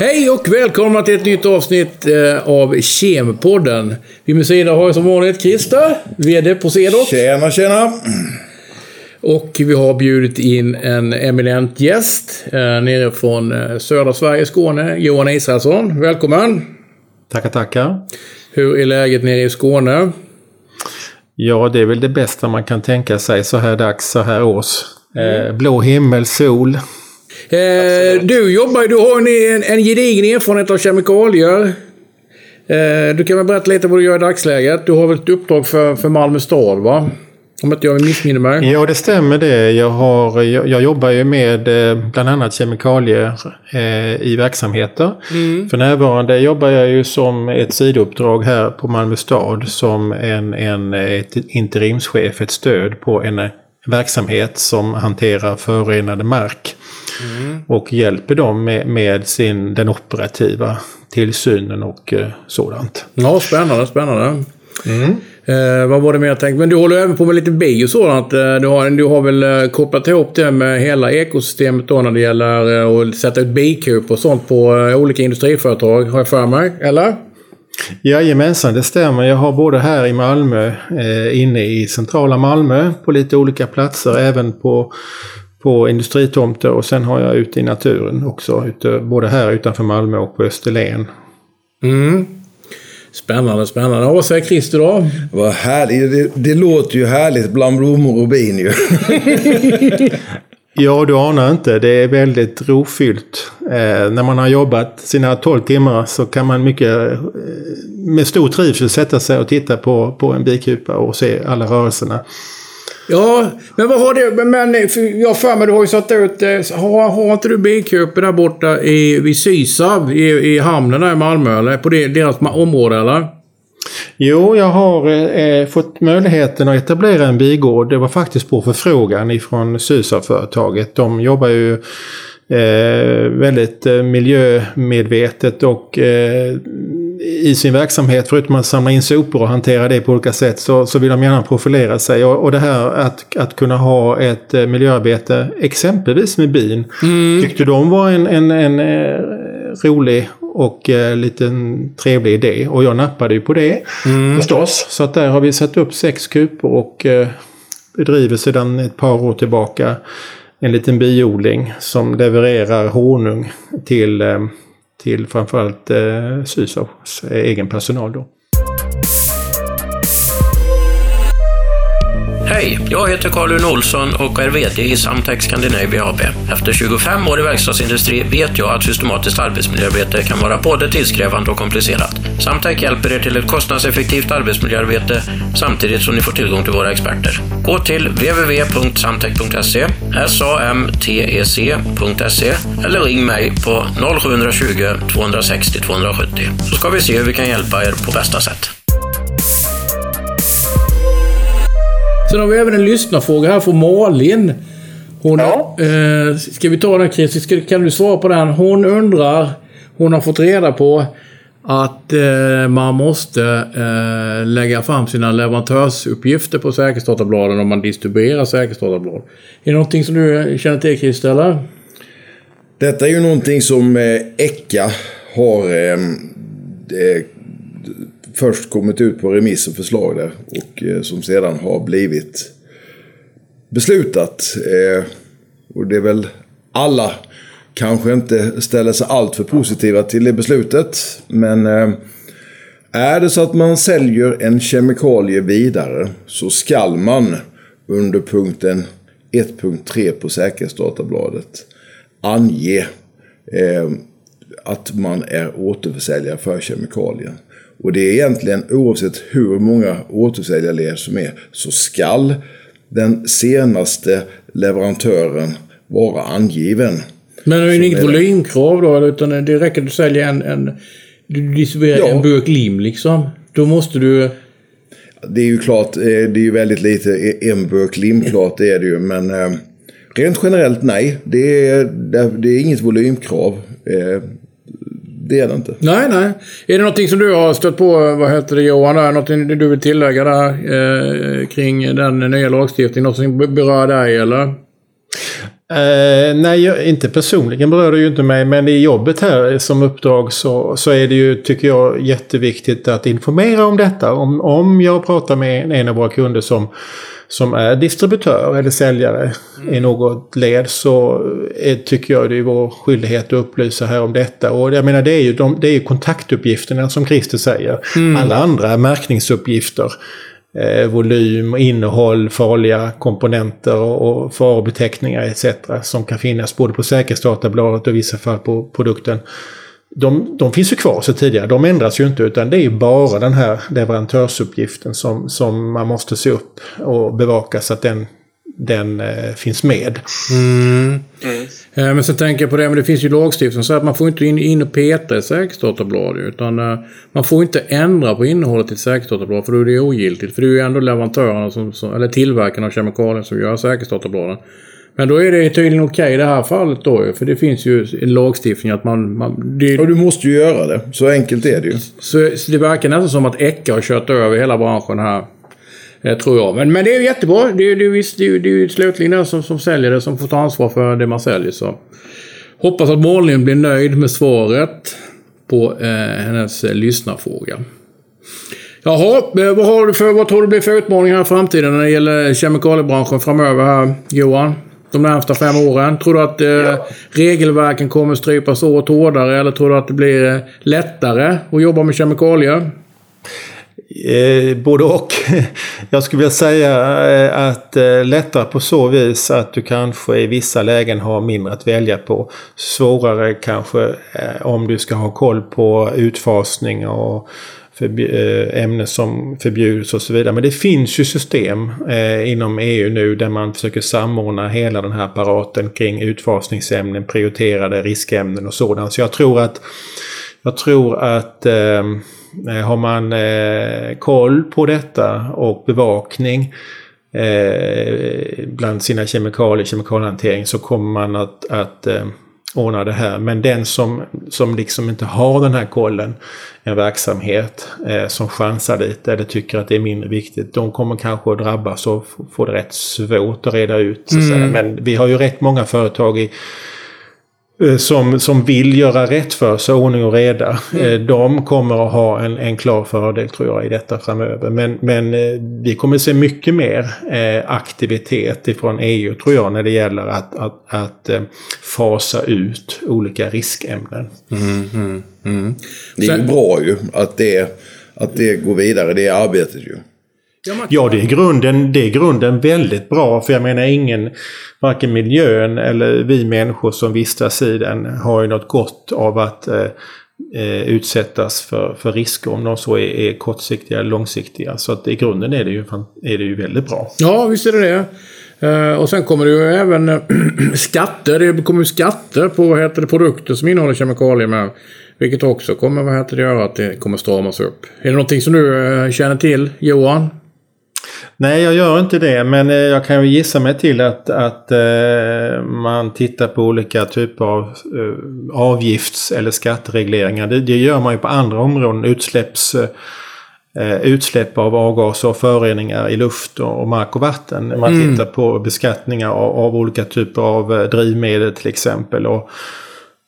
Hej och välkomna till ett nytt avsnitt eh, av Kempodden. Vid min sida har jag som vanligt Christer, VD på Cedot. Tjena, tjena! Och vi har bjudit in en eminent gäst eh, nere från eh, södra Sverige, Skåne. Johan Israelsson, välkommen! Tackar, tackar. Hur är läget nere i Skåne? Ja, det är väl det bästa man kan tänka sig så här dags, så här års. Eh, blå himmel, sol. Eh, du jobbar du har en, en gedigen erfarenhet av kemikalier. Eh, du kan väl berätta lite vad du gör i dagsläget? Du har väl ett uppdrag för, för Malmö stad, va? Om inte jag missminner mig. Ja, det stämmer det. Jag, har, jag, jag jobbar ju med eh, bland annat kemikalier eh, i verksamheter. Mm. För närvarande jobbar jag ju som ett sidouppdrag här på Malmö stad som en, en ett interimschef, ett stöd på en verksamhet som hanterar förorenade mark. Mm. Och hjälper dem med, med sin, den operativa tillsynen och eh, sådant. Ja, spännande, spännande. Eh, vad var det mer jag tänkte? Men du håller även på med lite bi och sådant. Eh, Du har, du har väl eh, kopplat ihop det med hela ekosystemet då när det gäller eh, att sätta ut bikup och sånt på olika industriföretag, har jag för mig? Eller? Jajamensan, det stämmer. Jag har både här i Malmö, eh, inne i centrala Malmö, på lite olika platser, även på, på industritomter och sen har jag ute i naturen också, ute, både här utanför Malmö och på Österlen. Mm. Spännande, spännande. Och vad säger Christer då? Vad härligt. Det, det låter ju härligt bland blommor och bin ju. Ja, du anar inte. Det är väldigt rofyllt. Eh, när man har jobbat sina 12 timmar så kan man mycket eh, med stor trivsel sätta sig och titta på, på en bikupa och se alla rörelserna. Ja, men vad har du... Men för jag har för mig, du har ju satt ut... Eh, har, har inte du bikuper där borta i, vid Sysav i, i hamnen där i Malmö? Eller på deras område, eller? Jo, jag har eh, eh, fått möjligheten att etablera en bigård. Det var faktiskt på förfrågan ifrån Sysav-företaget. De jobbar ju eh, väldigt eh, miljömedvetet och eh, i sin verksamhet, förutom att samla in sopor och hantera det på olika sätt, så, så vill de gärna profilera sig. Och, och det här att, att kunna ha ett eh, miljöarbete, exempelvis med bin, tyckte de var en, en, en eh, rolig och eh, liten trevlig idé. Och jag nappade ju på det förstås. Så att där har vi satt upp sex kupor och eh, bedriver sedan ett par år tillbaka en liten biodling som levererar honung till, eh, till framförallt eh, Sysavs eh, egen personal. Då. Hej, jag heter Carl-Uno Olsson och är VD i Samtech Scandinavia AB. Efter 25 år i verkstadsindustri vet jag att systematiskt arbetsmiljöarbete kan vara både tidskrävande och komplicerat. Samtech hjälper er till ett kostnadseffektivt arbetsmiljöarbete samtidigt som ni får tillgång till våra experter. Gå till www.samtech.se, samtec.se eller ring mig på 0720 260 270 så ska vi se hur vi kan hjälpa er på bästa sätt. Sen har vi även en lyssnarfråga här från Malin. Hon, Ja. eh, ska vi ta den Christer? Ska, kan du svara på den? Hon undrar, hon har fått reda på att eh, man måste eh, lägga fram sina leverantörsuppgifter på säkerhetsdatabladen om man distribuerar säkerhetsdatablad. Är det någonting som du känner till Christer, eller? Detta är ju någonting som eh, ECA har eh, eh, först kommit ut på remiss och förslag där. Och eh, som sedan har blivit beslutat. Eh, och det är väl alla kanske inte ställer sig allt för positiva till det beslutet. Men eh, är det så att man säljer en kemikalie vidare så skall man under punkten 1.3 på säkerhetsdatabladet ange eh, att man är återförsäljare för kemikalien. Och det är egentligen oavsett hur många återförsäljarled som är så skall den senaste leverantören vara angiven. Men det är inget volymkrav då, utan det räcker att du säljer en... en du distribuerar Ja. en burk lim liksom. Då måste du... Det är ju klart, eh, det är ju väldigt lite eh, en burk lim, klart det är det ju. Men eh, rent generellt nej, det är, det det är inget volymkrav. Det är det inte. Nej, nej. Är det någonting som du har stött på, vad heter det Johan, där? någonting du vill tillägga där eh, kring den nya lagstiftningen? Något som berör dig eller? Eh, nej, jag, inte personligen berör det ju inte mig. Men i jobbet här som uppdrag så, så är det ju, tycker jag, jätteviktigt att informera om detta. Om, om jag pratar med en av våra kunder som, som är distributör eller säljare mm. i något led så är, tycker jag det är vår skyldighet att upplysa här om detta. Och jag menar det är ju, de, det är ju kontaktuppgifterna som Christer säger. Mm. Alla andra märkningsuppgifter eh, volym, innehåll, farliga komponenter och, farubeteckningar farobeteckningar etc. Som kan finnas både på säkerhetsdatabladet och i vissa fall på produkten. De, de finns ju kvar så tidigare, de ändras ju inte utan det är ju bara den här leverantörsuppgiften som, som man måste se upp och bevaka så att den den eh, finns med. Mm. Mm. Eh, men sen tänker jag på det, men det finns ju lagstiftning säger att man får inte in, in och peta i säkerhetsdatablad. Utan eh, man får inte ändra på innehållet i ett säkerhetsdatablad för då är det ogiltigt. För det är ju ändå leverantörerna, som, som, eller tillverkarna av kemikalier som gör säkerhetsdatabladen. Men då är det tydligen okej okay i det här fallet då För det finns ju en lagstiftning att man... man det, och du måste ju göra det. Så enkelt är det ju. Så, så det verkar nästan som att Ecka har kört över hela branschen här. Eh, tror jag. Men, men det är jättebra. Det är, det är, det är, det är slutligen den som, som säljer det som får ta ansvar för det man säljer. Så. Hoppas att Malin blir nöjd med svaret på eh, hennes eh, lyssnarfråga. Jaha, eh, vad, har du för, vad tror du blir för utmaningar i framtiden när det gäller kemikaliebranschen framöver här, Johan? De närmsta fem åren. Tror du att eh, ja. regelverken kommer strypas åt hårdare eller tror du att det blir eh, lättare att jobba med kemikalier? Eh, både och. Jag skulle vilja säga eh, att eh, lättare på så vis att du kanske i vissa lägen har mindre att välja på. Svårare kanske eh, om du ska ha koll på utfasning och eh, ämnen som förbjuds och så vidare. Men det finns ju system eh, inom EU nu där man försöker samordna hela den här apparaten kring utfasningsämnen, prioriterade riskämnen och sådant. Så jag tror att jag tror att eh, Eh, har man eh, koll på detta och bevakning eh, bland sina kemikalier, kemikaliehantering så kommer man att, att eh, ordna det här. Men den som, som liksom inte har den här kollen, en verksamhet eh, som chansar lite eller tycker att det är mindre viktigt, de kommer kanske att drabbas och få det rätt svårt att reda ut. Mm. Men vi har ju rätt många företag i som, som vill göra rätt för sig, ordning och reda. Mm. Eh, de kommer att ha en, en klar fördel tror jag i detta framöver. Men, men eh, vi kommer se mycket mer aktivitet ifrån EU tror jag när det gäller att, att, att fasa ut olika riskämnen. Mm, mm, mm. det är ju bra ju att det, att det går vidare, det arbetet ju. Ja, det är, grunden, det är grunden väldigt bra. För jag menar ingen, varken miljön eller vi människor som vistas i den har ju något gott av att eh, eh, utsättas för, för risker om de så är, är kortsiktiga eller långsiktiga. Så att i grunden är det ju, är det ju väldigt bra. Ja, visst är det det. Uh, och sen kommer det ju även skatter. Det kommer ju skatter på vad heter det, produkter som innehåller kemikalier med. Vilket också kommer vad heter det, göra att det kommer stramas upp. Är det någonting som du uh, känner till, Johan? Nej, jag gör inte det. Men eh, jag kan ju gissa mig till att, att eh, man tittar på olika typer av eh, avgifts eller skatteregleringar. Det, det, gör man ju på andra områden. Utsläpps, eh, utsläpp av avgaser och föroreningar i luft och, mark och vatten. Man mm. tittar på beskattningar av, av, olika typer av drivmedel till exempel. Och,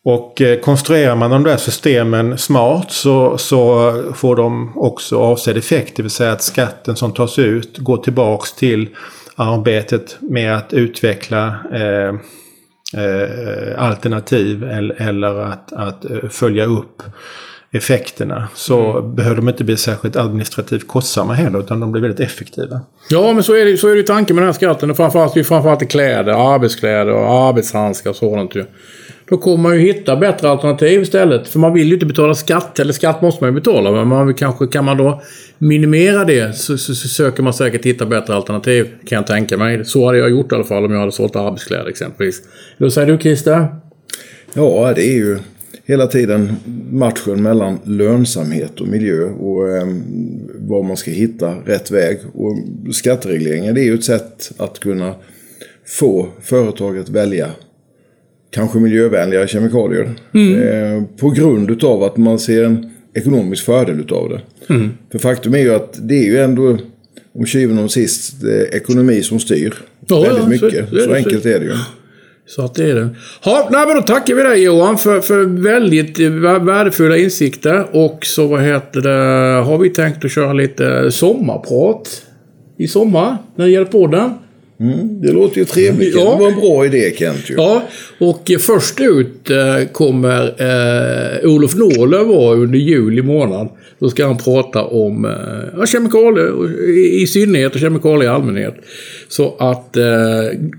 och eh, konstruerar man de där systemen smart så, så får de också avsedd effekt. Det vill säga att skatten som tas ut går tillbaks till arbetet med att utveckla eh, eh, alternativ eller, eller att, att eh, följa upp effekterna så mm. behöver de inte bli särskilt administrativt kostsamma heller utan de blir väldigt effektiva. Ja men så är det, så är det tanken med den här skatten. Framförallt, det är framförallt i kläder, arbetskläder och arbetshandskar och sådant ju. Då kommer man ju hitta bättre alternativ istället. För man vill ju inte betala skatt. Eller skatt måste man ju betala. Men man kanske kan man då minimera det så, så, så, söker man säkert hitta bättre alternativ. Kan jag tänka mig. Så hade jag gjort i alla fall om jag hade sålt arbetskläder exempelvis. Vad säger du Christer? Ja, det är ju hela tiden matchen mellan lönsamhet och miljö och eh, var man ska hitta rätt väg. Och skatteregleringen det är ju ett sätt att kunna få företaget välja kanske miljövänligare kemikalier. Mm. Eh, på grund utav att man ser en ekonomisk fördel utav det. Mm. För faktum är ju att det är ju ändå om syvende och sist ekonomi som styr. Ja, väldigt mycket. Så, så, så enkelt är det ju. Så att det är det. Ja, nej, men då tackar vi dig Johan för, för väldigt värdefulla insikter. Och så vad heter det, har vi tänkt att köra lite sommarprat i sommar när det gäller podden. Mm, det låter ju trevligt. Ja. Det var en bra idé Kent. Ju. Ja, och först ut eh, kommer eh, Olof Nåler vara under juli månad. Då ska han prata om eh, kemikalier i, synnerhet och kemikalier i allmänhet. Så att eh,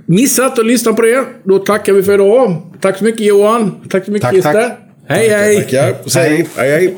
missa att lyssna på det. Då tackar vi för idag. Tack så mycket Johan. Tack så mycket tack, Christer. Tack. Hej hej. Tackar. Hej hej. hej.